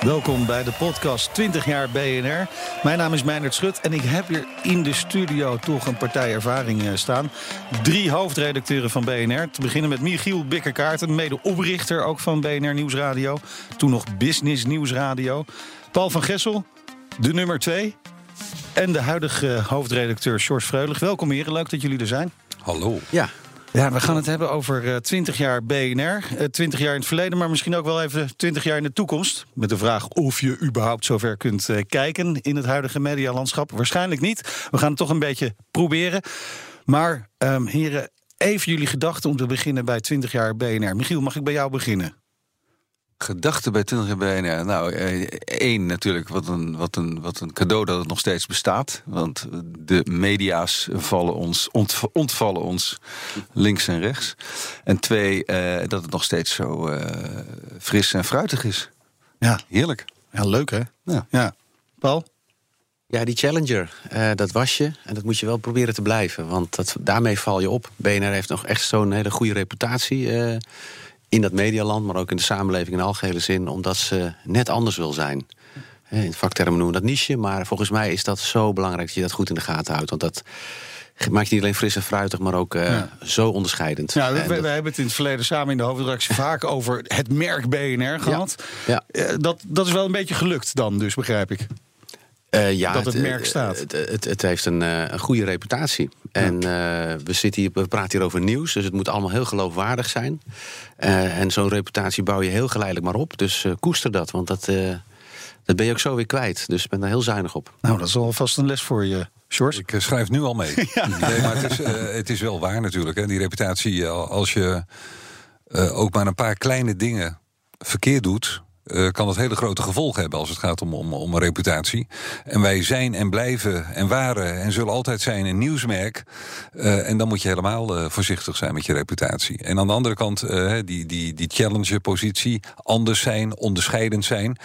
Welkom bij de podcast 20 jaar BNR. Mijn naam is Meijnerd Schut en ik heb hier in de studio toch een partij ervaring eh, staan. Drie hoofdredacteuren van BNR. Te beginnen met Michiel Bikkerkaarten, mede-oprichter ook van BNR Nieuwsradio. Toen nog Business Nieuwsradio. Paul van Gessel, de nummer twee. En de huidige hoofdredacteur George Freulich. Welkom heren, leuk dat jullie er zijn. Hallo. Ja, ja, we gaan het hebben over uh, 20 jaar BNR. Uh, 20 jaar in het verleden, maar misschien ook wel even 20 jaar in de toekomst. Met de vraag of je überhaupt zover kunt uh, kijken in het huidige medialandschap. Waarschijnlijk niet. We gaan het toch een beetje proberen. Maar um, heren, even jullie gedachten om te beginnen bij 20 jaar BNR. Michiel, mag ik bij jou beginnen? Gedachten bij 20 jaar BNR. Nou, eh, één natuurlijk, wat een, wat, een, wat een cadeau dat het nog steeds bestaat. Want de media's vallen ons, ont, ontvallen ons links en rechts. En twee, eh, dat het nog steeds zo eh, fris en fruitig is. Ja. Heerlijk. Ja, leuk hè? Ja. ja. Paul? Ja, die Challenger, uh, dat was je. En dat moet je wel proberen te blijven. Want dat, daarmee val je op. BNR heeft nog echt zo'n hele goede reputatie... In dat medialand, maar ook in de samenleving in algehele zin, omdat ze net anders wil zijn. In vaktermen noemen we dat niche, maar volgens mij is dat zo belangrijk dat je dat goed in de gaten houdt. Want dat maakt je niet alleen fris en fruitig, maar ook uh, ja. zo onderscheidend. Ja, we, we, we, hebben het in het verleden samen in de hoofdredactie vaak over het merk BNR gehad. Ja. Ja. Uh, dat, dat is wel een beetje gelukt dan, dus begrijp ik. Uh, ja, dat het, het merk staat. Het, het, het heeft een, uh, een, goede reputatie. En uh, we, zitten hier, we praten hier over nieuws, dus het moet allemaal heel geloofwaardig zijn. en zo'n reputatie bouw je heel geleidelijk maar op. Dus koester dat, want dat, dat ben je ook zo weer kwijt. Dus ik ben daar heel zuinig op. Nou, dat is alvast een les voor je. George? Ik schrijf nu al mee. ja. nee, maar het is, het is wel waar natuurlijk. Hè. Die reputatie, als je ook maar een paar kleine dingen verkeerd doet uh, kan dat hele grote gevolgen hebben als het gaat om, om, om een reputatie. En wij zijn en blijven en waren en zullen altijd zijn een nieuwsmerk. Uh, en dan moet je helemaal uh, voorzichtig zijn met je reputatie. En aan de andere kant, die, die, die challenger-positie, anders zijn, onderscheidend zijn.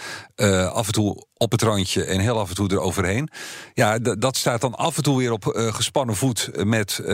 af en toe op het randje en heel af en toe eroverheen. Ja, dat staat dan af en toe weer op uh, gespannen voet met uh,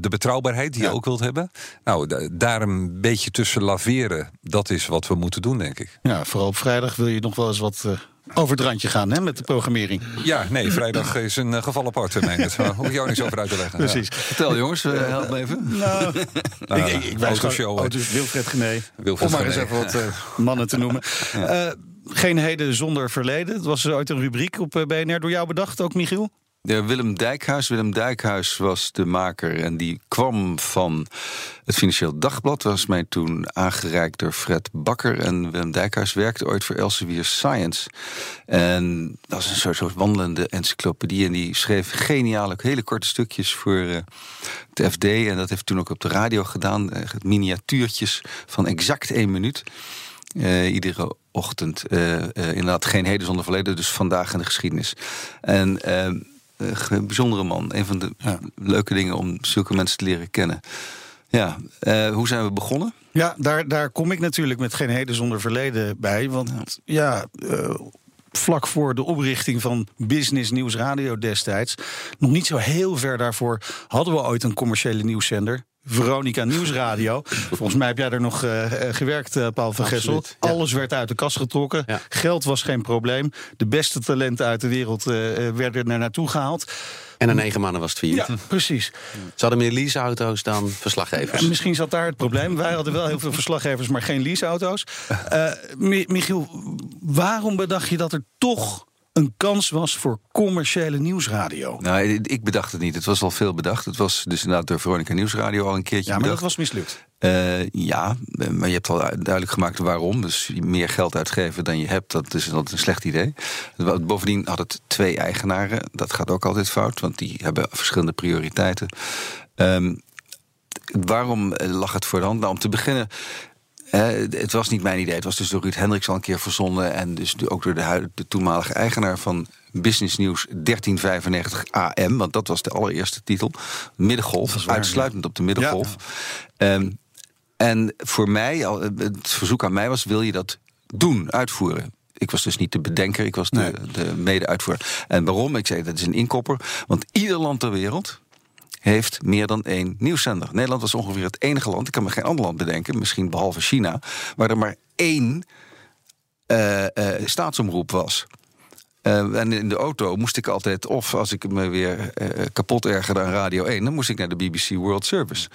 de betrouwbaarheid die ja. je ook wilt hebben. Nou, daar een beetje tussen laveren, dat is wat we moeten doen, denk ik. Ja, vooral op vrijdag wil je nog wel eens wat. Uh... Over het randje gaan hè, met de programmering. Ja, nee, vrijdag is een uh, geval apart. Daar hoef ik jou niet zo over uit te leggen. Precies. Ja. Vertel jongens, uh, help me even. Nou, nou ik, ik, ik wijs gewoon, oh, dus Wilfred Gené. Wilfred om maar eens even wat uh, mannen te noemen. Ja. Geen heden zonder verleden. Het was ooit een rubriek op BNR door jou bedacht, ook Michiel? Willem Dijkhuis. Willem Dijkhuis was de maker en die kwam van het Financieel Dagblad. Was mij toen aangereikt door Fred Bakker. En Willem Dijkhuis werkte ooit voor Elsevier Science. En dat was een soort, wandelende encyclopedie. En die schreef geniale, hele korte stukjes voor uh, het FD. En dat heeft toen ook op de radio gedaan. Miniatuurtjes van exact één minuut. Uh, iedere ochtend. Uh, uh, inderdaad, geen heden zonder verleden, dus vandaag in de geschiedenis. En uh, bijzondere man. Een van de ja. leuke dingen om zulke mensen te leren kennen. Ja, hoe zijn we begonnen? Ja, daar, daar kom ik natuurlijk met geen heden zonder verleden bij. Want ja, vlak voor de oprichting van Business Nieuws Radio destijds, nog niet zo heel ver daarvoor, hadden we ooit een commerciële nieuwszender. Veronica Nieuwsradio. Volgens mij heb jij er nog uh, gewerkt, uh, Paul van Gessel. Ja. Alles werd uit de kas getrokken. Ja. Geld was geen probleem. De beste talenten uit de wereld uh, werden er naartoe gehaald. En na negen maanden was het failliet. Ja, precies. Ze hadden meer leaseauto's dan verslaggevers. En misschien zat daar het probleem. Wij hadden wel heel veel verslaggevers, maar geen leaseauto's. Michiel, waarom bedacht je dat er toch een kans was voor commerciële nieuwsradio. Nou, ik bedacht het niet. Het was al veel bedacht. Het was dus inderdaad door Veronica Nieuwsradio al een keertje Ja, maar bedacht. dat was mislukt. Uh, ja, maar je hebt al duidelijk gemaakt waarom. Dus meer geld uitgeven dan je hebt, dat is altijd een slecht idee. Bovendien had het twee eigenaren. Dat gaat ook altijd fout, want die hebben verschillende prioriteiten. Um, waarom lag het voor de hand? Nou, om te beginnen... Uh, het was niet mijn idee. Het was dus door Ruud Hendricks al een keer verzonnen. En dus ook door de, de toenmalige eigenaar van Business News 1395 AM. Want dat was de allereerste titel. Middengolf, waar, uitsluitend ja. op de middengolf. Ja. Um, en voor mij, het verzoek aan mij was: wil je dat doen, uitvoeren? Ik was dus niet de bedenker, ik was de, nee. de mede-uitvoerder. En waarom? Ik zei dat is een inkopper. Want ieder land ter wereld heeft meer dan één nieuwszender. Nederland was ongeveer het enige land, ik kan me geen ander land bedenken, misschien behalve China, waar er maar één uh, uh, staatsomroep was. Uh, en in de auto moest ik altijd, of als ik me weer uh, kapot ergerde aan Radio 1, dan moest ik naar de BBC World Service.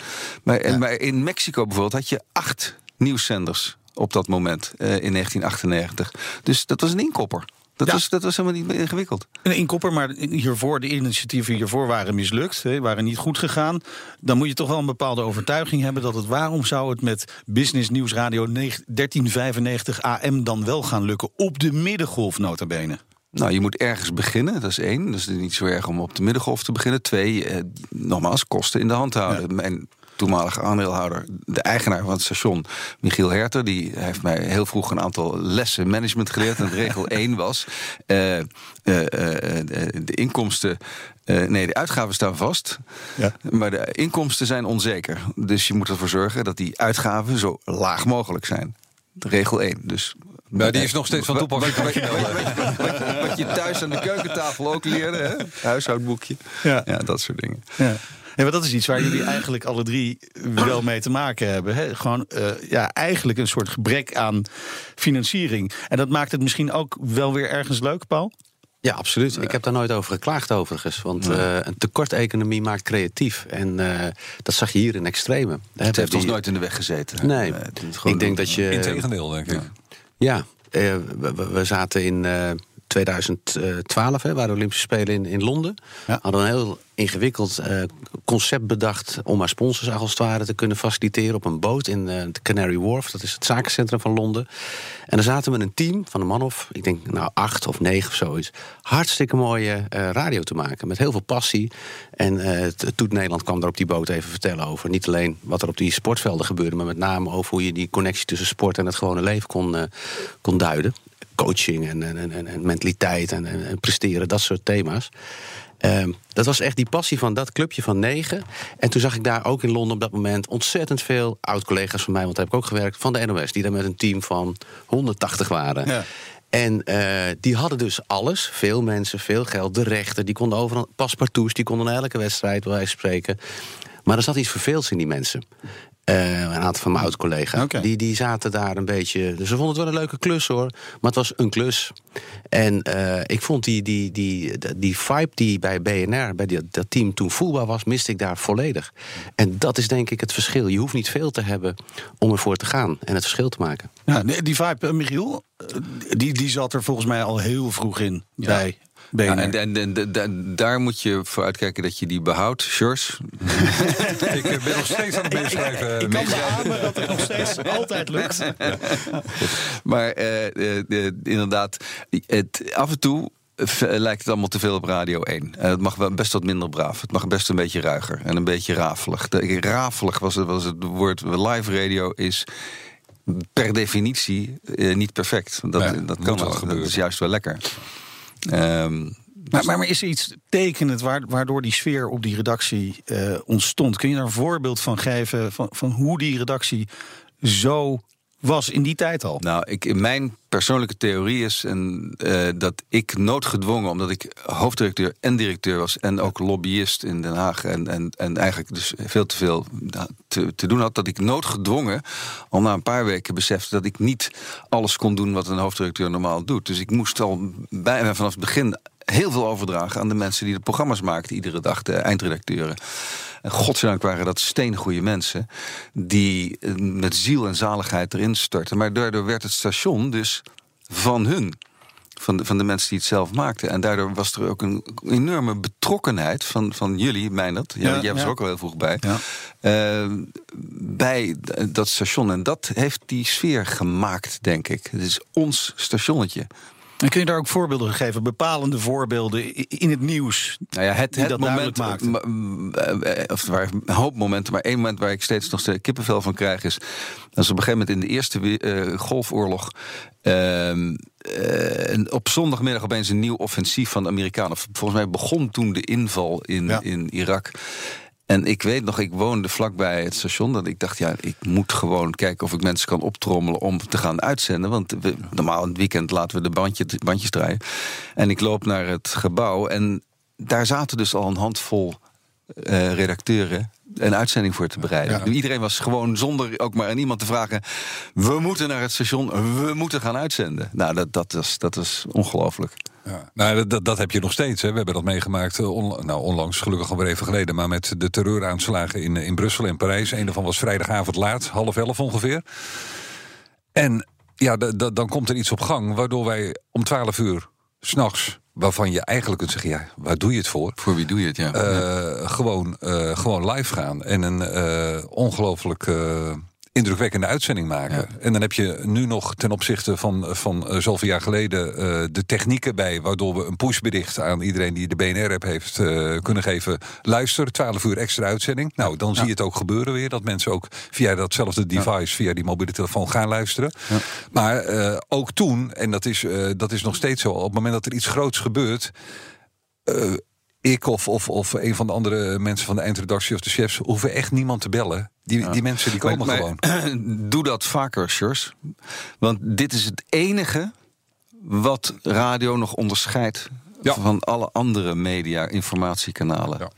Maar, ja. maar in Mexico bijvoorbeeld had je acht nieuwszenders op dat moment uh, in 1998. Dus dat was een inkopper. Dat, ja. was, dat was helemaal niet ingewikkeld. Een inkopper, maar hiervoor, de initiatieven hiervoor waren mislukt, hè, waren niet goed gegaan. Dan moet je toch wel een bepaalde overtuiging hebben dat het waarom zou het met Business Nieuws Radio 1395 AM dan wel gaan lukken op de middengolf nota bene. Nou, je moet ergens beginnen, dat is één. Dat is niet zo erg om op de middengolf te beginnen. Twee, eh, nogmaals, kosten in de hand houden. Ja. Toenmalige aandeelhouder, de eigenaar van het station, Michiel Herter, die heeft mij heel vroeg een aantal lessen management geleerd. En regel 1 was: uh, uh, de inkomsten. nee, de uitgaven staan vast, ja. maar de inkomsten zijn onzeker. Dus je moet ervoor zorgen dat die uitgaven zo laag mogelijk zijn. Regel 1. Dus nou, die is nog steeds van toepassing. Wat, wat, wat, wat, je thuis aan de keukentafel ook leerde, hè? huishoudboekje. Ja. ja, dat soort dingen. Ja. Ja, maar dat is iets waar jullie eigenlijk alle drie wel mee te maken hebben. Hè? Gewoon uh, ja, eigenlijk een soort gebrek aan financiering. En dat maakt het misschien ook wel weer ergens leuk, Paul? Ja, absoluut. Ja. Ik heb daar nooit over geklaagd overigens. Want ja. uh, een tekort-economie maakt creatief. En uh, dat zag je hier in extreme. Het heeft ons nooit in de weg gezeten. Nee, ik denk dat je... Integendeel, denk ik. Ja, uh, we, we, zaten in 2012, hè, waren de Olympische Spelen in, in Londen. Ja. Hadden een heel ingewikkeld uh, concept bedacht om haar sponsors als het ware te kunnen faciliteren op een boot in uh, de Canary Wharf. Dat is het zakencentrum van Londen. En dan zaten we een team van een man of, ik denk nou acht of negen of zoiets. Hartstikke mooie uh, radio te maken, met heel veel passie. En Toet Nederland kwam daar op die boot even vertellen over. Niet alleen wat er op die sportvelden gebeurde, maar met name over hoe je die connectie tussen sport en het gewone leven kon, kon duiden coaching en, en, en, en mentaliteit en, en, presteren, dat soort thema's. Um, dat was echt die passie van dat clubje van negen. En toen zag ik daar ook in Londen op dat moment ontzettend veel oud-collega's van mij, want daar heb ik ook gewerkt, van de NOS, die daar met een team van 180 waren. Ja. En uh, die hadden dus alles. Veel mensen, veel geld. De rechten, die konden overal. Paspartouts, die konden elke wedstrijd bij wijze spreken. Maar er zat iets verveelds in die mensen. Uh, een aantal van mijn oud-collega's. Okay. Die, die zaten daar een beetje. Dus ze vonden het wel een leuke klus hoor. Maar het was een klus. En uh, ik vond die, die, die, die vibe die bij BNR, bij die, dat team toen voelbaar was, miste ik daar volledig. En dat is denk ik het verschil. Je hoeft niet veel te hebben om ervoor te gaan en het verschil te maken. Ja, die vibe, uh, Michiel, die, die zat er volgens mij al heel vroeg in ja. bij ja, en, en, en, en, daar moet je voor uitkijken dat je die behoudt. Sjors? ik ben nog steeds aan het meeschrijven. Ik, ik, kan beamen dat het nog steeds altijd lukt. Ja. Maar uh, uh, inderdaad, het, af en toe lijkt het allemaal te veel op Radio 1. En het mag wel best wat minder braaf. Het mag best een beetje ruiger en een beetje rafelig. De, rafelig was het, was het woord. Live radio is per definitie niet perfect. Dat, ja, dat kan wel. Dat is juist wel lekker. Um, maar, maar, maar, is er iets tekenend waardoor die sfeer op die redactie uh, ontstond? Kun je daar een voorbeeld van geven van, van hoe die redactie zo was in die tijd al? Nou, ik, mijn persoonlijke theorie is en, uh, dat ik noodgedwongen, omdat ik hoofddirecteur en directeur was en ook lobbyist in Den Haag en, en, en eigenlijk dus veel te veel te, te doen had, dat ik noodgedwongen al na een paar weken besefte dat ik niet alles kon doen wat een hoofddirecteur normaal doet. Dus ik moest al bijna vanaf het begin heel veel overdragen aan de mensen die de programma's maakten iedere dag, de eindredacteuren. En godzijdank waren dat steengoede mensen die eh, met ziel en zaligheid erin starten. Maar daardoor werd het station dus van hun. Van de, van de mensen die het zelf maakten. En daardoor was er ook een enorme betrokkenheid van, van jullie, Meindert. Ja, jij was ja. er ook al heel vroeg bij. Ja. Uh, bij dat station. En dat heeft die sfeer gemaakt, denk ik. Het is ons stationnetje. En kun je daar ook voorbeelden geven, bepalende voorbeelden in het nieuws? Nou ja, het, het moment, maakt. of waar een hoop momenten, maar één moment waar ik steeds nog steeds kippenvel van krijg is. Dat is op een gegeven moment in de eerste uh, golfoorlog. Uh, uh, op zondagmiddag opeens een nieuw offensief van de Amerikanen. Volgens mij begon toen de inval in, ja. in Irak. En ik weet nog, ik woonde vlakbij het station. Dat ik dacht, ja, ik moet gewoon kijken of ik mensen kan optrommelen om te gaan uitzenden. Want we, normaal in het weekend laten we de bandje, bandjes draaien. En ik loop naar het gebouw en daar zaten dus al een handvol eh, redacteuren een uitzending voor te bereiden. Ja. Iedereen was gewoon zonder ook maar aan iemand te vragen... we moeten naar het station, we moeten gaan uitzenden. Nou, dat, dat, is, dat is ongelooflijk. Ja. Nou, dat- dat, heb je nog steeds. Hè. We hebben dat meegemaakt, eh, nou, onlangs, gelukkig alweer even geleden... maar met de terreuraanslagen in, in Brussel en Parijs. Een daarvan was vrijdagavond laat, half elf ongeveer. En ja, da- da- dan komt er iets op gang... waardoor wij om twaalf uur s'nachts... waarvan je eigenlijk kunt zeggen, ja, waar doe je het voor? Voor wie doe je het, ja. Eh, gewoon, eh, gewoon live gaan en een eh, ongelooflijk indrukwekkende uitzending maken. En dan heb je nu nog ten opzichte van, van eh, zoveel jaar geleden eh, de technieken bij, waardoor we een pushbericht aan iedereen die de BNR-app heeft eh, kunnen geven. Luister, 12 uur extra uitzending. Nou, dan zie je het ook gebeuren weer. Dat mensen ook via datzelfde device, via die mobiele telefoon gaan luisteren. Maar ook toen, en dat is, dat is nog steeds zo, op het moment dat er iets groots gebeurt ik of, of, of een van de andere mensen van de eindredactie of de chefs hoeven echt niemand te bellen. Die, die mensen die komen Maar- gewoon. maar Doe dat vaker, Sjors. Want dit is het enige wat radio nog onderscheidt Ja. van alle andere media, informatiekanalen. Ja.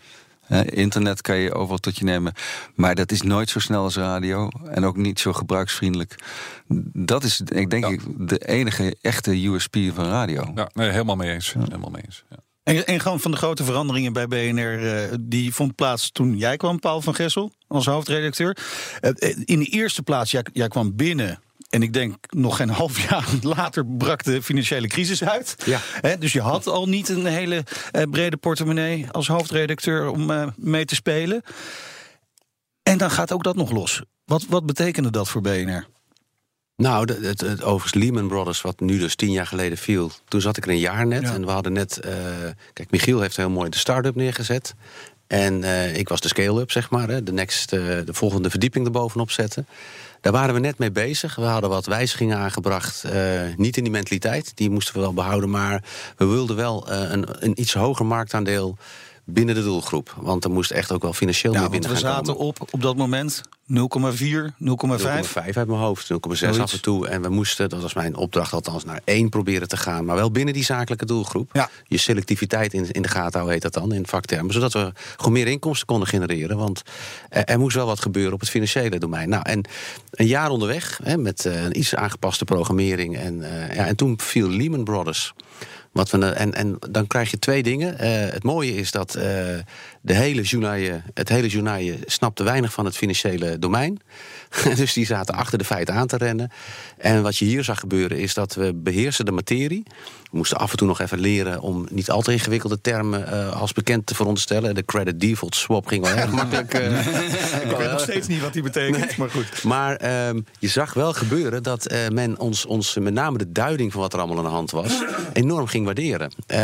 Internet kan je overal tot je nemen, maar dat is nooit zo snel als radio en ook niet zo gebruiksvriendelijk. Dat is, ik denk, ik, de enige echte USP van radio. Ja, nee, helemaal mee eens. Helemaal mee eens. Ja. En gewoon van de grote veranderingen bij BNR, eh, die vond plaats toen jij kwam, Paul van Gessel, als hoofdredacteur. Eh, in de eerste plaats, jij, jij kwam binnen. En ik denk nog geen half jaar later brak de financiële crisis uit. Ja. Dus je had al niet een hele eh, brede portemonnee als hoofdredacteur om mee te spelen. En dan gaat ook dat nog los. Wat, wat betekende dat voor BNR? Nou, de- het, het, overigens Lehman Brothers, wat nu dus tien jaar geleden viel. Toen zat ik er een jaar net Ja. en we hadden net... eh, kijk, Michiel heeft heel mooi de start-up neergezet. En eh, ik was de scale-up, zeg maar. Hè, de, next, eh, de volgende verdieping erbovenop zetten. Daar waren we net mee bezig. We hadden wat wijzigingen aangebracht. niet in die mentaliteit, die moesten we wel behouden. Maar we wilden wel een, een iets hoger marktaandeel binnen de doelgroep. Want er moest echt ook wel financieel Ja, meer want binnen we gaan zaten komen. op op dat moment 0,4, 0,5. 0,5 uit mijn hoofd, 0,6 Zoiets. af en toe. En we moesten, dat was mijn opdracht althans, naar 1 proberen te gaan. Maar wel binnen die zakelijke doelgroep. Ja. Je selectiviteit in, in de gaten houden, heet dat dan, in vaktermen. Zodat we gewoon meer inkomsten konden genereren. Want er, er moest wel wat gebeuren op het financiële domein. Nou, en een jaar onderweg, hè, met eh, een iets aangepaste programmering. En, eh, ja, en toen viel Lehman Brothers. Wat we, en, en dan krijg je twee dingen. Eh, het mooie is dat eh, de hele journaille, het hele journaille snapte weinig van het financiële domein. dus die zaten achter de feiten aan te rennen. En wat je hier zag gebeuren is dat we beheersen de materie. We moesten af en toe nog even leren om niet al te ingewikkelde termen eh, als bekend te veronderstellen. De credit default swap ging wel erg makkelijk. Ik weet nog steeds niet wat die betekent, maar goed. maar ehm, je zag wel gebeuren dat men ons, ons, met name de duiding van wat er allemaal aan de hand was, enorm ging waarderen. Eh,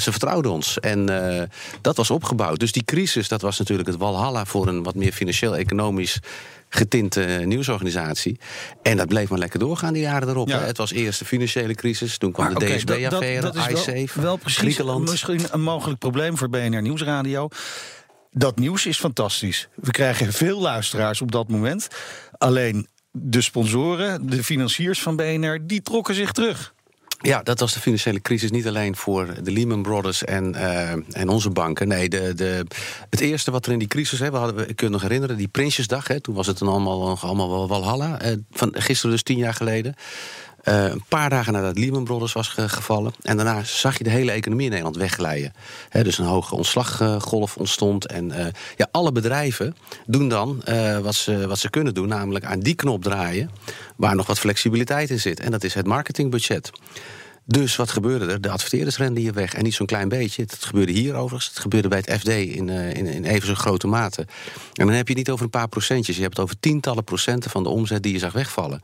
ze vertrouwden ons en eh, dat was opgebouwd. Dus die crisis, dat was natuurlijk het walhalla voor een wat meer financieel-economisch getinte eh, nieuwsorganisatie. En dat bleef maar lekker doorgaan die jaren erop. Ja. Het was eerst de financiële crisis, toen kwam Maar de dat- DSB-affaire, dat is wel- iSafe, Wel precies Griekenland. misschien een mogelijk probleem voor BNR Nieuwsradio. Dat nieuws is fantastisch. We krijgen veel luisteraars op dat moment. Alleen de sponsoren, de financiers van BNR, die trokken zich terug. Ja, dat was de financiële crisis niet alleen voor de Lehman Brothers en, eh, en onze banken. Nee, de, de, het eerste wat er in die crisis, hè, we hadden, we- nog herinneren, die Prinsjesdag. Hè, toen was het dan allemaal, allemaal wel walhalla. eh, van gisteren dus tien jaar geleden. Eh, een paar dagen nadat Lehman Brothers was ge- gevallen. En daarna zag je de hele economie in Nederland wegglijden. Dus een hoge ontslaggolf ontstond. En eh, ja, alle bedrijven doen dan eh, wat, ze, wat ze kunnen doen. Namelijk aan die knop draaien waar nog wat flexibiliteit in zit. En dat is het marketingbudget. Dus wat gebeurde er? De adverteerders renden hier weg. En niet zo'n klein beetje. Het gebeurde hier overigens. Het gebeurde bij het FD in, in, in even zo'n grote mate. En dan heb je het niet over een paar procentjes. Je hebt het over tientallen procenten van de omzet die je zag wegvallen.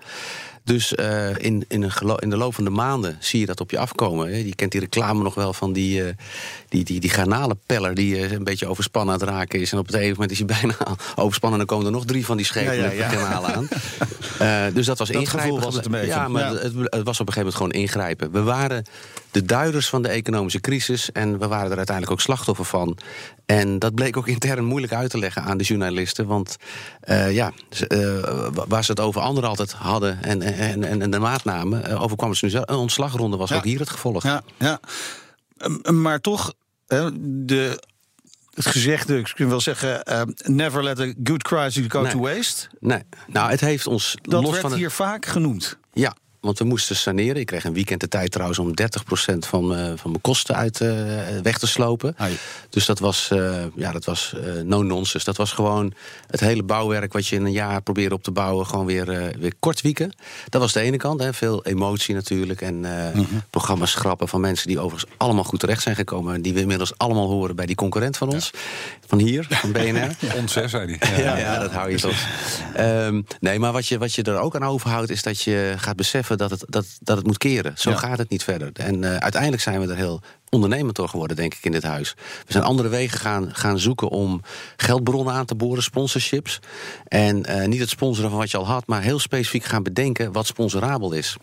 Dus eh, in, in, een gelo- in de loop van de maanden zie je dat op je afkomen. Hè. Je kent die reclame nog wel van die, eh, die, die, die garnalenpeller... die eh, een beetje overspannen aan het raken is. En op het ene moment is hij bijna overspannen... en dan komen er nog drie van die schepen Ja, ja, met ja. garnalen aan. Dus dat was Dat ingrijpen. gevoel was het een beetje. Ja, maar. Het, het was op een gegeven moment gewoon ingrijpen. We waren de duiders van de economische crisis... en we waren er uiteindelijk ook slachtoffer van. En dat bleek ook intern moeilijk uit te leggen aan de journalisten. Want eh, ja, eh, wa- waar ze het over anderen altijd hadden... en, en, en, en de maatnamen, eh, overkwam ze nu zelf. Een ontslagronde was Ja. ook hier het gevolg. Ja, ja. Ehm, Maar toch, de het gezegde, ik wel zeggen, eh, never let a good crisis go Nee. to waste. Nee, nou, het heeft ons Dat los werd van het- hier vaak genoemd. Ja, want we moesten saneren. Ik kreeg een weekend de tijd trouwens om 30% van, eh, van mijn kosten uit eh, weg te slopen. Ai. Dus dat was, eh, ja, dat was eh, no nonsense. Dat was gewoon het hele bouwwerk wat je in een jaar probeerde op te bouwen, gewoon weer, weer kort wieken. Dat was de ene kant. Hè. Veel emotie natuurlijk. En eh, Mhm. programma's schrappen van mensen die overigens allemaal goed terecht zijn gekomen. En die we inmiddels allemaal horen bij die concurrent van ons. Van hier, van BNR. Ons, hè, zei hij. Ja, ja, dat hou je toch. Ehm, nee, maar wat je, wat je er ook aan overhoudt, is dat je gaat beseffen dat het, dat, dat het moet keren. Zo Ja. gaat het niet verder. En eh, uiteindelijk zijn we er heel ondernemend door geworden, denk ik, in dit huis. We zijn andere wegen gaan, gaan zoeken om geldbronnen aan te boren, sponsorships. En eh, niet het sponsoren van wat je al had, maar heel specifiek gaan bedenken wat sponsorabel is.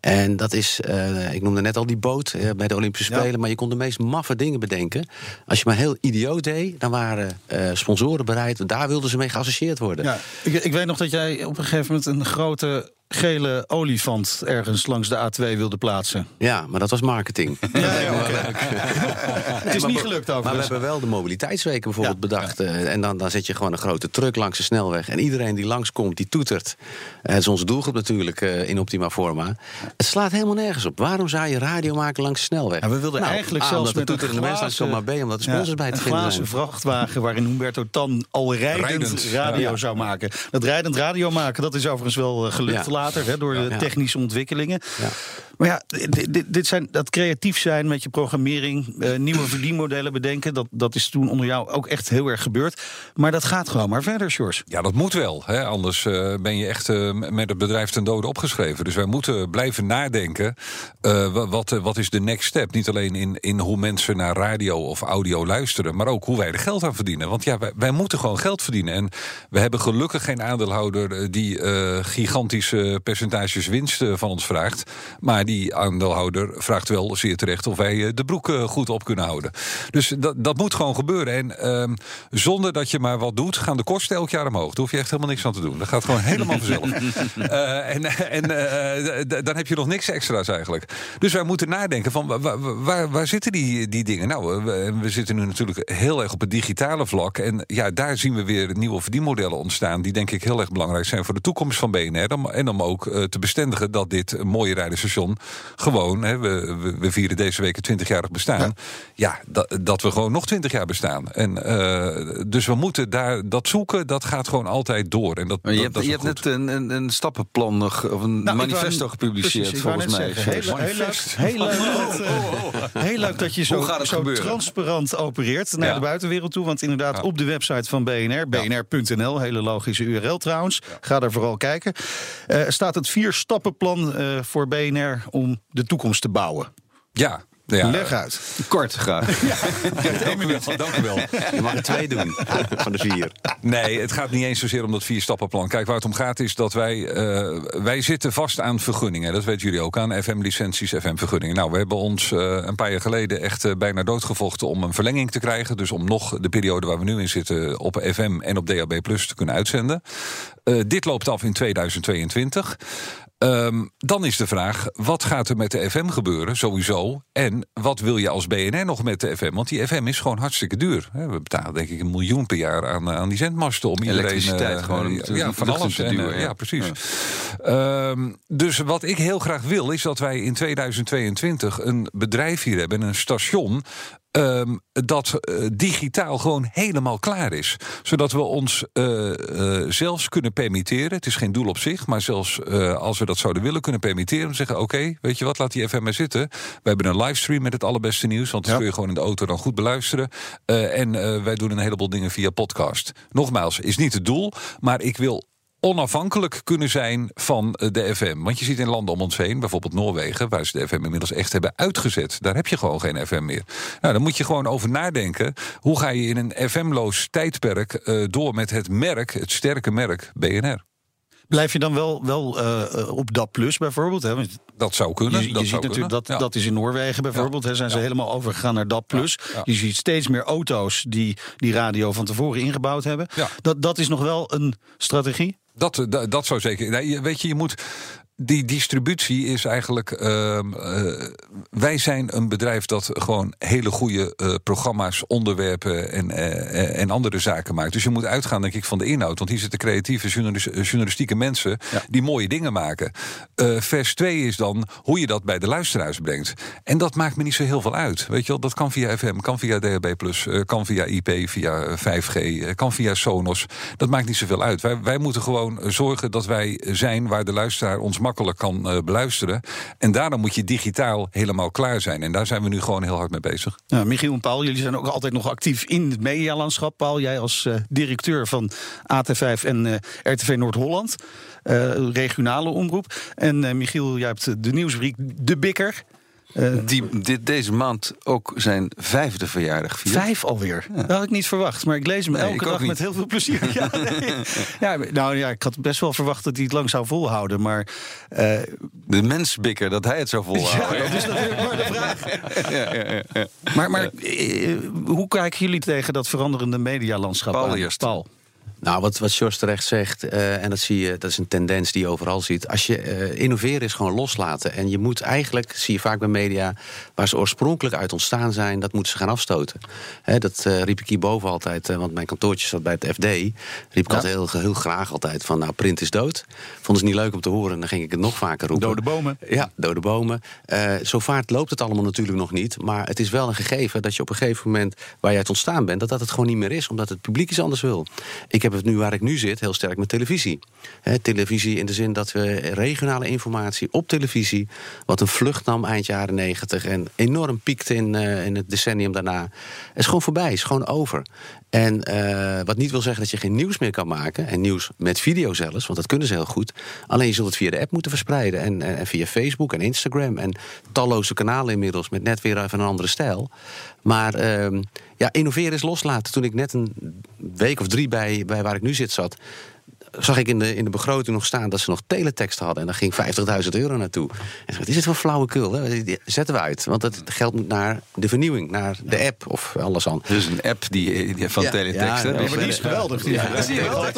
En dat is, eh, ik noemde net al die boot bij de Olympische Ja. Spelen, maar je kon de meest maffe dingen bedenken. Als je maar heel idioot deed, dan waren eh, sponsoren bereid, daar wilden ze mee geassocieerd worden. Ja, ik, ik weet nog dat jij op een gegeven moment een grote gele olifant ergens langs de A2 wilde plaatsen. Ja, maar dat was marketing. Ja, ja. Het is niet gelukt Maar we overigens. hebben wel de mobiliteitsweken bijvoorbeeld bedacht. eh, En dan, dan zet je gewoon een grote truck langs de snelweg. En iedereen die langskomt, die toetert. Eh, Het is onze doelgroep natuurlijk eh, in Optima Forma. Het slaat helemaal nergens op. Waarom zou je radio maken langs de snelweg? Ja, we wilden Nou, eigenlijk A, zelfs met een mensen glazen, langskomen, maar B, omdat de sponsors bij te een vinden glazen zijn. vrachtwagen waarin Humberto Tan al rijdend, Rijdend, radio zou maken. Dat rijdend radio maken, dat is overigens wel gelukt. Later hè, door de technische ontwikkelingen. Maar ja, dit, dit- zijn, dat creatief zijn met je programmering, eh, nieuwe verdienmodellen bedenken, dat, dat is toen onder jou ook echt heel erg gebeurd. Maar dat gaat gewoon maar verder, Sjors. Ja, dat moet wel. Hè? Anders eh, ben je echt eh, met het bedrijf ten dode opgeschreven. Dus wij moeten blijven nadenken. wa- wat, wat is de next step? Niet alleen in, in hoe mensen naar radio of audio luisteren, maar ook hoe wij er geld aan verdienen. Want ja, wij, wij moeten gewoon geld verdienen. En we hebben gelukkig geen aandeelhouder die gigantische percentages winst van ons vraagt. Maar die aandeelhouder vraagt wel zeer terecht of wij eh, de broek eh, goed op kunnen houden. Dus dat, dat moet gewoon gebeuren. En ehm, zonder dat je maar wat doet, gaan de kosten elk jaar omhoog. Daar hoef je echt helemaal niks aan te doen. Dat gaat gewoon helemaal vanzelf. Eh, en en dan heb je nog niks extra's eigenlijk. Dus wij moeten nadenken van wa- wa- waar, waar zitten die, die dingen? Nou, we, zitten nu natuurlijk heel erg op het digitale vlak. En ja, daar zien we weer nieuwe verdienmodellen ontstaan. Die denk ik heel erg belangrijk zijn voor de toekomst van BNR. En om ook te bestendigen dat dit mooie rijderstation gewoon, hè, we, we, we vieren deze week het 20-jarig bestaan. Ja, dat, dat we gewoon nog 20 jaar bestaan. En eh, dus we moeten daar dat zoeken, dat gaat gewoon altijd door. En dat, Maar je dat, hebt, dat je hebt net een, een, een stappenplan nog, of een Nou, manifesto wou- gepubliceerd, precies, volgens mij. zeggen, Heel, heel, leuk, heel, leuk dat, eh, heel leuk dat je zo, gaat zo transparant opereert naar Ja. de buitenwereld toe. Want inderdaad, Ja. op de website van BNR, bnr.nl, hele logische URL trouwens. Ga daar vooral kijken. eh, staat het vier stappenplan eh, voor BNR om de toekomst te bouwen. Ja, ja. Leg uit. Kort graag. dank u wel. Dank u wel. Je mag er twee doen van de vier. Nee, het gaat niet eens zozeer om dat vier-stappenplan. Kijk, waar het om gaat is dat wij... eh, wij zitten vast aan vergunningen. Dat weten jullie ook, aan FM-licenties, FM-vergunningen. Nou, we hebben ons eh, een paar jaar geleden echt eh, bijna doodgevochten... om een verlenging te krijgen. Dus om nog de periode waar we nu in zitten... op FM en op DAB Plus te kunnen uitzenden. Eh, dit loopt af in 2022. Ehm, dan is de vraag, wat gaat er met de FM gebeuren, sowieso? En wat wil je als BNR nog met de FM? Want die FM is gewoon hartstikke duur. We betalen denk ik een miljoen per jaar aan, eh, aan die zendmasten. Om iedereen, Elektriciteit eh, gewoon, ja, het- ja, van alles. te En, duur, eh, ja. ja, precies. Ehm, dus wat ik heel graag wil, is dat wij in 2022 een bedrijf hier hebben, een station. Ehm, dat eh, digitaal gewoon helemaal klaar is. Zodat we ons eh, eh, zelfs kunnen permitteren. Het is geen doel op zich, maar zelfs als we dat zouden willen kunnen permitteren. om te zeggen: Oké, weet je wat, laat die FM maar zitten. We hebben een livestream met het allerbeste nieuws. Want dat Ja. kun je gewoon in de auto dan goed beluisteren. En wij doen een heleboel dingen via podcast. Nogmaals, is niet het doel, maar ik wil onafhankelijk kunnen zijn van eh, de FM. Want je ziet in landen om ons heen, bijvoorbeeld Noorwegen... waar ze de FM inmiddels echt hebben uitgezet. Daar heb je gewoon geen FM meer. Nou, dan moet je gewoon over nadenken. Hoe ga je in een FM-loos tijdperk eh, door met het merk, het sterke merk BNR? Blijf je dan wel, wel eh, op DAP Plus bijvoorbeeld? Hè? Want Dat zou kunnen. Je, je dat ziet natuurlijk kunnen. dat Ja. dat is in Noorwegen bijvoorbeeld. Hè, zijn ze helemaal overgegaan naar DAP+. Ja, ja. Je ziet steeds meer auto's die die radio van tevoren ingebouwd hebben. Ja. Dat, dat is nog wel een strategie. Dat, dat, dat zou zeker. Nee, weet je, je moet. Die distributie is eigenlijk. ehm, eh, wij zijn een bedrijf dat gewoon hele goede eh, programma's, onderwerpen en, eh, en andere zaken maakt. Dus je moet uitgaan, denk ik, van de inhoud. Want hier zitten creatieve journalis- journalistieke mensen die mooie dingen maken. Vers 2 is dan hoe je dat bij de luisteraars brengt. En dat maakt me niet zo heel veel uit. Weet je wel, dat kan via FM, kan via DHB, kan via IP, via 5G, eh, kan via Sonos. Dat maakt niet zoveel uit. Wij, wij moeten gewoon zorgen dat wij zijn waar de luisteraar ons makkelijk kan eh, beluisteren. En daarom moet je digitaal helemaal klaar zijn. En daar zijn we nu gewoon heel hard mee bezig. Nou, Michiel en Paul, jullie zijn ook altijd nog actief in het medialandschap. Paul, jij als eh, directeur van AT5 en eh, RTV Noord-Holland, regionale omroep. En Michiel, jij hebt de nieuwsbriek De Bikker. Eh, Die dit, deze maand ook zijn vijfde verjaardag viert. Vijf alweer. Dat had ik niet verwacht. Maar ik lees hem Nee, elke dag niet. met heel veel plezier. Ja, nee. ja, nou ja, ik had best wel verwacht dat hij het lang zou volhouden. Maar eh, De mensbikker, dat hij het zou volhouden. ja, dat is natuurlijk maar de vraag. Ja, ja, ja, ja. Maar, maar eh, hoe kijken jullie tegen dat veranderende medialandschap? Paul aan? eerst. Paul. Nou, wat, wat George terecht zegt, eh, en dat zie je, dat is een tendens die je overal ziet. Als je eh, innoveren is gewoon loslaten. En je moet eigenlijk, zie je vaak bij media, waar ze oorspronkelijk uit ontstaan zijn, dat moeten ze gaan afstoten. Hè, dat eh, riep ik hierboven altijd, want mijn kantoortje zat bij het FD. Riep ik altijd heel, heel graag altijd van, nou, print is dood. Vonden ze niet leuk om te horen, en dan ging ik het nog vaker roepen. Dode bomen. Ja, dode bomen. Zo vaart loopt het allemaal natuurlijk nog niet. Maar het is wel een gegeven dat je op een gegeven moment waar je uit ontstaan bent, dat dat het gewoon niet meer is, omdat het publiek iets anders wil. Ik heb nu waar ik nu zit heel sterk met televisie. Televisie in de zin dat we regionale informatie op televisie, wat een vlucht nam eind jaren negentig en enorm piekte in, eh, in het decennium daarna, is gewoon voorbij, is gewoon over. En eh, wat niet wil zeggen dat je geen nieuws meer kan maken. En nieuws met video zelfs, want dat kunnen ze heel goed. Alleen je zult het via de app moeten verspreiden. En, en, en via Facebook en Instagram. En talloze kanalen inmiddels met net weer even een andere stijl. Maar ehm, ja, innoveren is loslaten. Toen ik net een week of drie bij, bij waar ik nu zit zat zag ik in de, in de begroting nog staan dat ze nog teletext hadden. En daar ging 50.000 euro naartoe. En ik dacht, wat is dit voor flauwekul? Hè? Zetten we uit. Want het geld moet naar de vernieuwing, naar de app of alles aan. Dus een app die, die van Ja, Teletext. ja, maar die is geweldig. Die Ja, dat zie je altijd.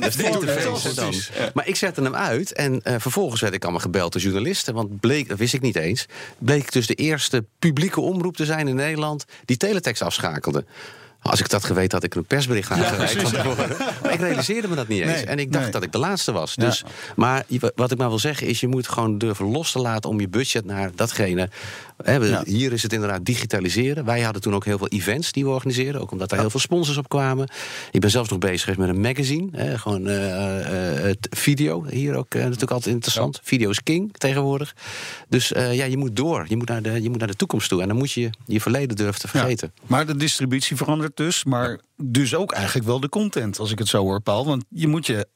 Dat is dan. Maar ik zette hem uit en eh, vervolgens werd ik allemaal gebeld door journalisten. Want bleek, dat wist ik niet eens, bleek dus de eerste publieke omroep te zijn in Nederland die teletext afschakelde. Als ik dat geweten had, ik een persbericht aangereikt. maar ik realiseerde me dat niet eens. Nee, en ik dacht nee. dat ik de laatste was. Dus, Maar wat ik maar wil zeggen is, je moet gewoon durven los te laten om je budget naar datgene. We- Ja. Hier is het inderdaad digitaliseren. Wij hadden toen ook heel veel events die we organiseerden. Ook omdat er heel veel sponsors op kwamen. Ik ben zelfs nog bezig geweest met een magazine. Gewoon eh, eh, het video. Hier ook eh, natuurlijk altijd interessant. Video is king tegenwoordig. Dus ja, je moet door. Je moet, naar de, je moet naar de toekomst toe. En dan moet je je verleden durven te vergeten. Ja, maar de distributie verandert dus. Maar dus ook eigenlijk wel de content, als ik het zo hoor, Paul. Want je moet je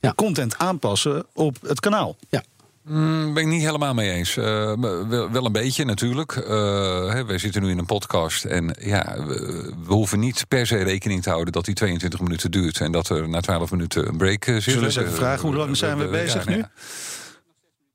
Ja. content aanpassen op het kanaal. Ja. Mm, ben ik niet helemaal mee eens. Eh, wel, wel een beetje natuurlijk. Eh, hè, wij zitten nu in een podcast. En ja, we, we hoeven niet per se rekening te houden dat die 22 minuten duurt. En dat er na 12 minuten een break eh, zit. Zullen we eens even vragen, hoe lang zijn we bezig nu?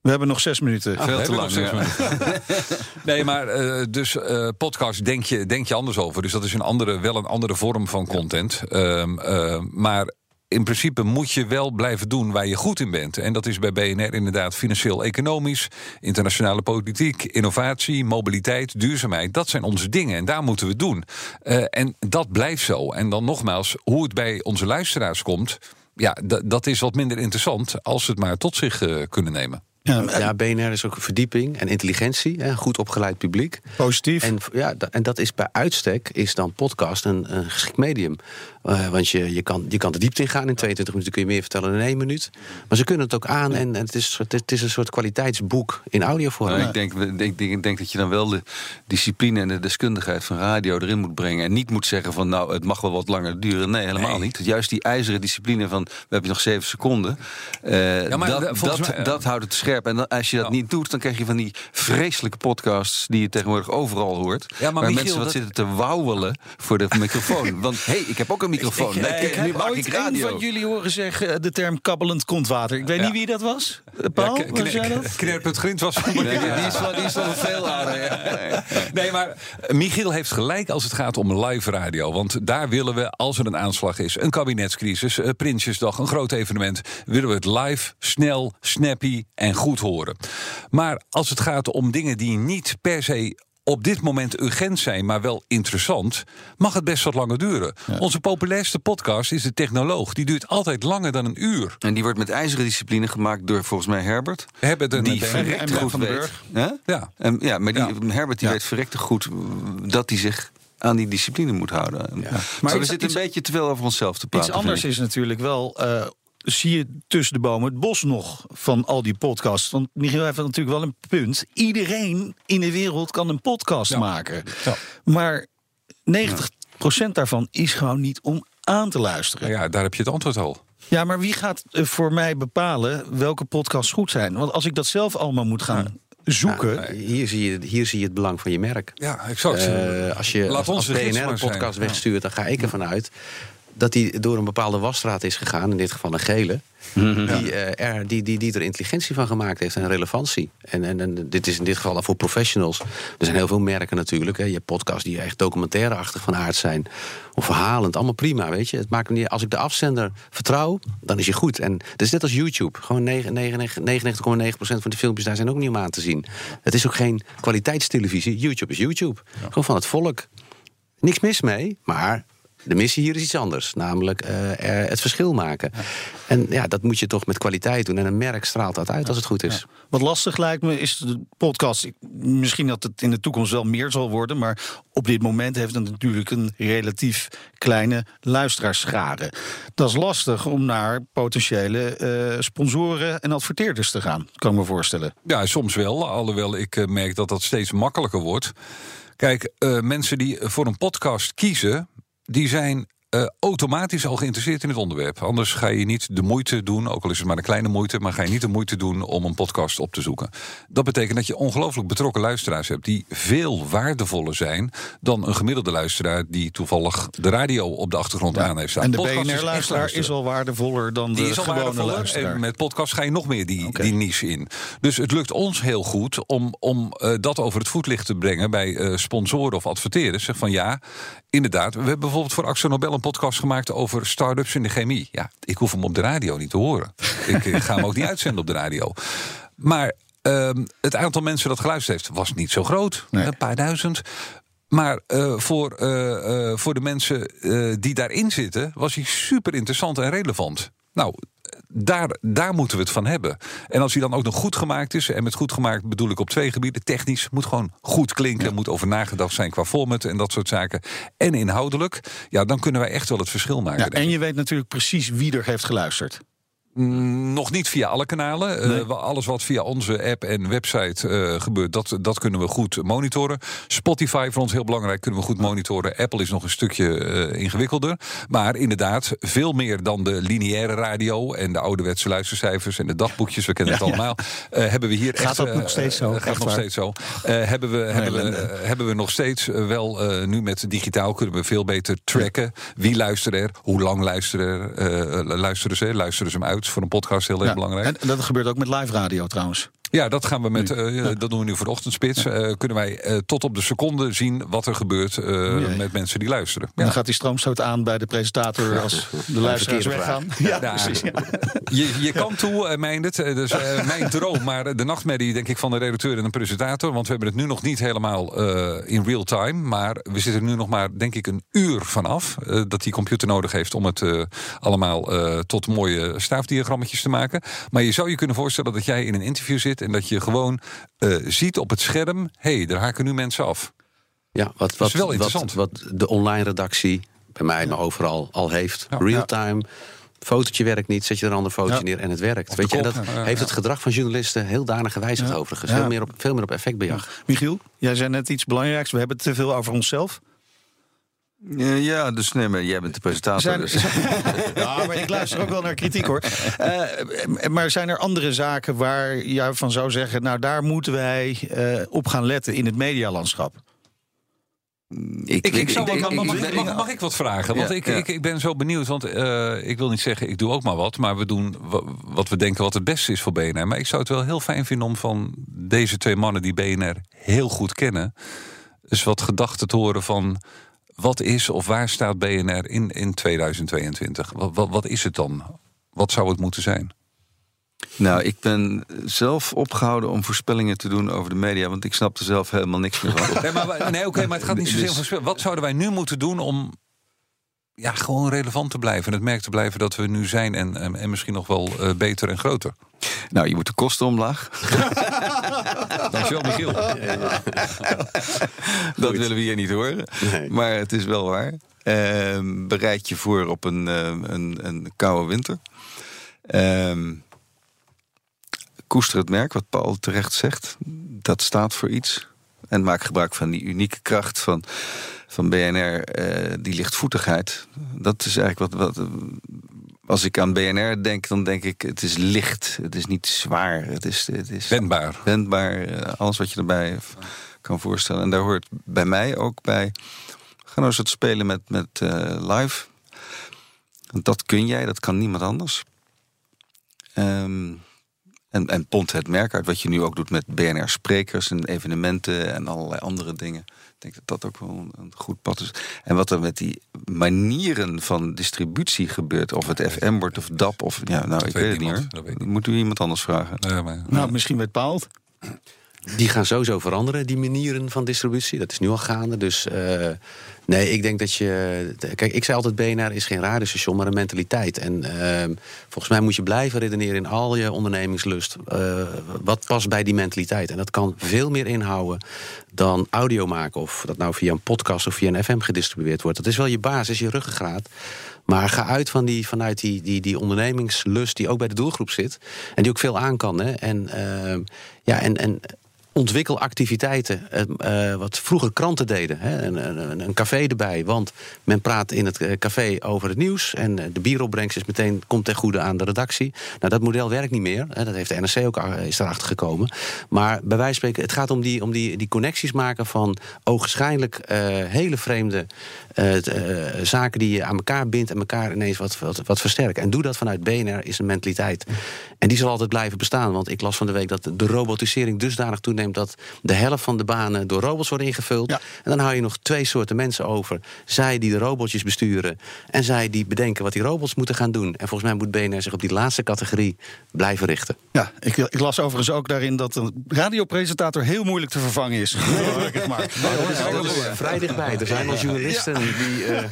We hebben nog zes minuten. Ah, Veel te lang, ja. minuten. nee, maar eh, dus eh, podcast denk je, denk je anders over. Dus dat is een andere, wel een andere vorm van content. Ehm, eh, maar in principe moet je wel blijven doen waar je goed in bent. En dat is bij BNR inderdaad financieel-economisch, internationale politiek, innovatie, mobiliteit, duurzaamheid. Dat zijn onze dingen en daar moeten we doen. Eh, en dat blijft zo. En dan nogmaals, hoe het bij onze luisteraars komt. Ja, dat is wat minder interessant als ze het maar tot zich eh, kunnen nemen. Ja, Ja, BNR is ook verdieping en intelligentie. Hè, goed opgeleid publiek. positief. En, ja, en dat is bij uitstek is dan podcast een, een geschikt medium. Eh, want je, je, kan, je kan de diepte ingaan. In 22 minuten kun je meer vertellen dan in één minuut. Maar ze kunnen het ook aan en, en het, is, het, is een soort kwaliteitsboek in audiovorm. Nou, ik, denk, ik, denk, ik denk dat je dan wel de discipline en de deskundigheid van radio erin moet brengen. En niet moet zeggen van nou, het mag wel wat langer duren. Nee, helemaal niet. Juist die ijzeren discipline van we hebben nog zeven seconden. eh, maar dat, dat, mij- dat houdt het scherp. En dan, als je dat Ja. niet doet, dan krijg je van die vreselijke podcasts die je tegenwoordig overal hoort. Ja, maar waar Michiel, mensen wat dat- zitten te wauwelen voor de microfoon. Want hé, hey, ik heb ook een microfoon. Ik, Nee, ik heb ooit ik een radio. van jullie horen zeggen de term kabbelend kontwater. Ik weet niet wie dat was. Paul, Ja, wat zei dat? Knerpend Grint was Nee, die is wel, die is wel veel. Ja. Nee, maar Michiel heeft gelijk als het gaat om live radio. Want daar willen we, als er een aanslag is, een kabinetscrisis, Prinsjesdag, een groot evenement, willen we het live, snel, snappy en goed horen. Maar als het gaat om dingen die niet per se op dit moment urgent zijn, maar wel interessant, mag het best wat langer duren. Onze populairste podcast is de Technoloog. Die duurt altijd langer dan een uur. En die wordt met ijzeren discipline gemaakt door volgens mij Herbert. Hebben er Die een- verrekte en Ben goed van weet. Ja. En, ja, maar die, Ja. Herbert die Ja. weet verrekte goed dat hij zich aan die discipline moet houden. Maar, Maar we zitten iets- een beetje te veel over onszelf te praten. Iets anders is natuurlijk wel. eh, zie je tussen de bomen het bos nog van al die podcasts? Want Michiel heeft natuurlijk wel een punt. Iedereen in de wereld kan een podcast maken. Ja. Maar 90% daarvan is gewoon niet om aan te luisteren. Ja, daar heb je het antwoord al. Ja, maar wie gaat eh, voor mij bepalen welke podcasts goed zijn? Want als ik dat zelf allemaal moet gaan zoeken. Ja, hier, zie je, hier zie je het belang van je merk. Ja, exact. Eh, als je Laat als, ons als BNR een podcast wegstuurt, dan ga ik ervan uit dat die door een bepaalde wasstraat is gegaan, in dit geval een gele, Mhm. die, eh, er, die, die, die er intelligentie van gemaakt heeft en relevantie. En, en, en dit is in dit geval dan voor professionals. Er zijn heel veel merken natuurlijk. Hè. Je hebt podcasts die echt documentaireachtig van aard zijn. Of verhalend, allemaal prima, weet je. Het maakt niet, als ik de afzender vertrouw, dan is je goed. En het is net als YouTube. Gewoon 99,9% van de filmpjes daar zijn ook niet om aan te zien. Het is ook geen kwaliteitstelevisie. YouTube is YouTube. Gewoon van het volk. Niks mis mee, maar de missie hier is iets anders. Namelijk eh, er het verschil maken. En ja, dat moet je toch met kwaliteit doen. En een merk straalt dat uit als het goed is. Wat lastig lijkt me is de podcast. Misschien dat het in de toekomst wel meer zal worden. Maar op dit moment heeft het natuurlijk een relatief kleine luisteraarschade. Dat is lastig om naar potentiële eh, sponsoren en adverteerders te gaan. Kan ik me voorstellen. Ja, soms wel. Alhoewel ik eh, merk dat dat steeds makkelijker wordt. Kijk, eh, mensen die voor een podcast kiezen, die zijn eh, automatisch al geïnteresseerd in het onderwerp. Anders ga je niet de moeite doen, ook al is het maar een kleine moeite, maar ga je niet de moeite doen om een podcast op te zoeken. Dat betekent dat je ongelooflijk betrokken luisteraars hebt die veel waardevoller zijn dan een gemiddelde luisteraar die toevallig de radio op de achtergrond aan heeft staan. en de BNR-luisteraar is al waardevoller dan Die de is al gewone waardevoller. luisteraar. En met podcast ga je nog meer die, die niche in. Dus het lukt ons heel goed om, om eh, dat over het voetlicht te brengen bij eh, sponsoren of adverteerders. Zeg van ja, inderdaad. We hebben bijvoorbeeld voor Axel Nobel een podcast gemaakt over start-ups in de chemie. Ja, ik hoef hem op de radio niet te horen. ik, ik ga hem ook niet uitzenden op de radio. Maar ehm, het aantal mensen dat geluisterd heeft was niet zo groot. Nee. Een paar duizend. Maar eh, voor, eh, eh, voor de mensen die daarin zitten, was hij super interessant en relevant. Nou, daar, daar moeten we het van hebben. En als hij dan ook nog goed gemaakt is, en met goed gemaakt bedoel ik op twee gebieden: technisch moet gewoon goed klinken, moet over nagedacht zijn qua format en dat soort zaken. En inhoudelijk, ja, dan kunnen wij echt wel het verschil maken. Ja, en je weet natuurlijk precies wie er heeft geluisterd. Nog niet via alle kanalen. Eh, alles wat via onze app en website eh, gebeurt, dat, dat kunnen we goed monitoren. Spotify voor ons heel belangrijk, kunnen we goed monitoren. Apple is nog een stukje eh, ingewikkelder. Maar inderdaad, veel meer dan de lineaire radio en de ouderwetse luistercijfers en de dagboekjes, we kennen het Ja, allemaal. hebben we hier Gaat echt, dat nog steeds zo? Echt gaat nog waar? steeds zo. Hebben, we, hebben, we, hebben we nog steeds wel, nu met digitaal kunnen we veel beter tracken. Wie luistert er? Hoe lang luisteren, luisteren ze? Luisteren ze hem uit voor een podcast? Heel erg belangrijk. En dat gebeurt ook met live radio trouwens. Ja, dat gaan we met. eh, dat doen we nu voor de ochtendspits. Eh, kunnen wij eh, tot op de seconde zien wat er gebeurt met mensen die luisteren. En Ja. dan gaat die stroomstoot aan bij de presentator als de luisteraars weggaan. Ja, precies. Je, je kan toe, uh, Meindert. Dus mijn droom, maar de nachtmerrie denk ik van de redacteur en de presentator. Want we hebben het nu nog niet helemaal in real time. Maar we zitten nu nog maar, denk ik, een uur vanaf. dat die computer nodig heeft om het allemaal tot mooie staafdiagrammetjes te maken. Maar je zou je kunnen voorstellen dat jij in een interview zit en dat je gewoon eh, ziet op het scherm: hé, hey, daar haken nu mensen af. Ja, wat, wat, wel wat, interessant. wat de online redactie bij mij, maar overal al heeft. Ja. Real-time. Fotootje werkt niet, zet je er een ander fotootje Ja. neer en het werkt. Weet je, en dat heeft het gedrag van journalisten heel danig gewijzigd Ja. overigens. Ja. Veel, meer op, veel meer op effectbejag. Michiel, jij zei net iets belangrijks. We hebben het te veel over onszelf. Ja, dus nee, maar jij bent de presentator. Zijn, dus. ja, maar ik luister ook wel naar kritiek hoor. Eh, maar zijn er andere zaken waar jij van zou zeggen... nou, daar moeten wij eh, op gaan letten in het medialandschap? Ik, Ik, ik zou, denk- mag, mag, mag, ik- mag- ik wat vragen? Want Ja, ik, ja. ik, ik ben zo benieuwd. Want eh, ik wil niet zeggen, ik doe ook maar wat. Maar we doen wa- wat we denken wat het beste is voor BNR. Maar ik zou het wel heel fijn vinden om van deze twee mannen die BNR heel goed kennen. eens wat gedachten te horen van. Wat is of waar staat BNR in, in 2022? Wat, wat, wat is het dan? Wat zou het moeten zijn? Nou, ik ben zelf opgehouden om voorspellingen te doen over de media, want ik snap er zelf helemaal niks meer van. Nee, maar, nee oké, maar het gaat niet zozeer Dus- om voorspellen. Wat zouden wij nu moeten doen om ja, gewoon relevant te blijven? En het merk te blijven dat we nu zijn en, en, en misschien nog wel eh, beter en groter. Nou, je moet de kosten omlaag. Dankjewel, Michiel. Dat willen we hier niet horen. Nee. Maar het is wel waar. Ehm, bereid je voor op een, ehm, een, een koude winter. Ehm, koester het merk, wat Paul terecht zegt. Dat staat voor iets. En maak gebruik van die unieke kracht van, van BNR, eh, die lichtvoetigheid. Dat is eigenlijk wat, wat. Als ik aan BNR denk, dan denk ik: het is licht. Het is niet zwaar. Het is, het is Wendbaar. wendbaar, eh, alles wat je erbij kan voorstellen. En daar hoort bij mij ook bij. Ga nou eens wat spelen met, met eh, live. Want dat kun jij, dat kan niemand anders. Ehm, en, en pont het merk uit, wat je nu ook doet met BNR-sprekers en evenementen en allerlei andere dingen. Ik denk dat dat ook wel een, goed pad is. En wat er met die manieren van distributie gebeurt, of het FM wordt of DAP, of ja, nou, ik weet weet het niet niemand, ik Moet u iemand anders vragen? Nee, maar, Nou, misschien weet Paul het. Die gaan sowieso veranderen, die manieren van distributie. Dat is nu al gaande. Dus eh, nee, ik denk dat je. Kijk, ik zei altijd: BNR is geen radiostation, maar een mentaliteit. En ehm, volgens mij moet je blijven redeneren in al je ondernemingslust. eh, wat past bij die mentaliteit? En dat kan veel meer inhouden dan audio maken. Of dat nou via een podcast of via een FM gedistribueerd wordt. Dat is wel je basis, je ruggengraat. Maar ga uit van die, vanuit die, die, die ondernemingslust die ook bij de doelgroep zit. En die ook veel aan kan. Hè? En, ehm, ja, en, en ontwikkel activiteiten. eh, wat vroeger kranten deden. Hè? Een, een, café erbij. Want men praat in het eh, café over het nieuws. En eh, de bieropbrengst is meteen, komt ten goede aan de redactie. Nou, dat model werkt niet meer. Hè? Dat heeft de NRC ook is erachter gekomen. Maar bij wijze van spreken, het gaat om die, om die, die connecties maken van ogenschijnlijk hele vreemde zaken die je aan elkaar bindt en elkaar ineens wat, wat, wat versterken. En doe dat vanuit BNR is een mentaliteit. En die zal altijd blijven bestaan. Want ik las van de week dat de robotisering dusdanig toeneemt dat de helft van de banen door robots worden ingevuld. Ja. En dan hou je nog twee soorten mensen over. Zij die de robotjes besturen en zij die bedenken wat die robots moeten gaan doen. En volgens mij moet BNR zich op die laatste categorie blijven richten. Ja, ik, ik las overigens ook daarin dat een radiopresentator heel moeilijk te vervangen is. Hoor ik het maar. Dat is vrij dichtbij. Er zijn wel journalisten die. eh,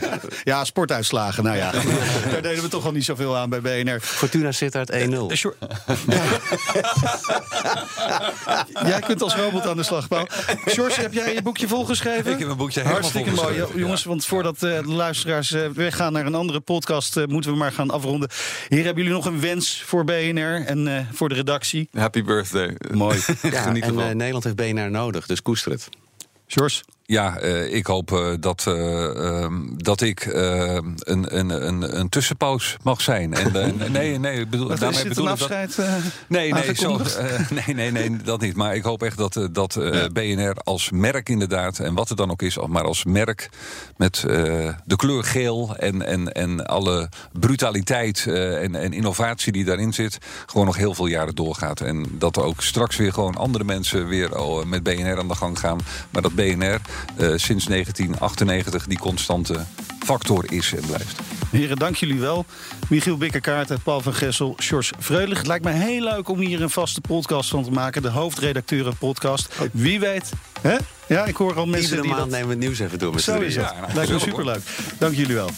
Ja, sportuitslagen. Nou ja, daar deden we toch al niet zoveel aan bij BNR. Fortuna Sittard 1-0. Eh, Sjor- Jij kunt als robot aan de slag, Paul. George, heb jij je boekje volgeschreven? Ik heb mijn boekje helemaal Hartstikke mooi. Jongens, want voordat eh, de luisteraars eh, weggaan naar een andere podcast... eh, moeten we maar gaan afronden. Hier hebben jullie nog een wens voor BNR en eh, voor de redactie? Happy birthday. Mooi. Ja, Geniet en ervan. eh, Nederland heeft BNR nodig, dus koester het. George? Ja, eh, ik hoop eh, dat, eh, ehm, dat ik een, een, een, een tussenpaus mag zijn. En, nee, nee, ik bedoel, Wat, daarmee bedoel ik dat. Nee, nee, zo, nee, nee, nee, dat niet. Maar ik hoop echt dat, dat BNR als merk inderdaad, en wat het dan ook is, maar als merk met de kleur geel en, en, en alle brutaliteit en, en innovatie die daarin zit, gewoon nog heel veel jaren doorgaat. En dat er ook straks weer gewoon andere mensen weer oh, met BNR aan de gang gaan. Maar dat BNR sinds 1998 die constante factor is en blijft. Heren, dank jullie wel. Michiel Bikkerkaarten, Paul van Gessel, Sjors Freulich. Het lijkt me heel leuk om hier een vaste podcast van te maken. De hoofdredacteuren podcast. Wie weet. Hè? Ja, ik hoor al mensen Iedere die maand dat... nemen we het nieuws even door met Zo is het. Ja, nou, lijkt me superleuk. Dank jullie wel.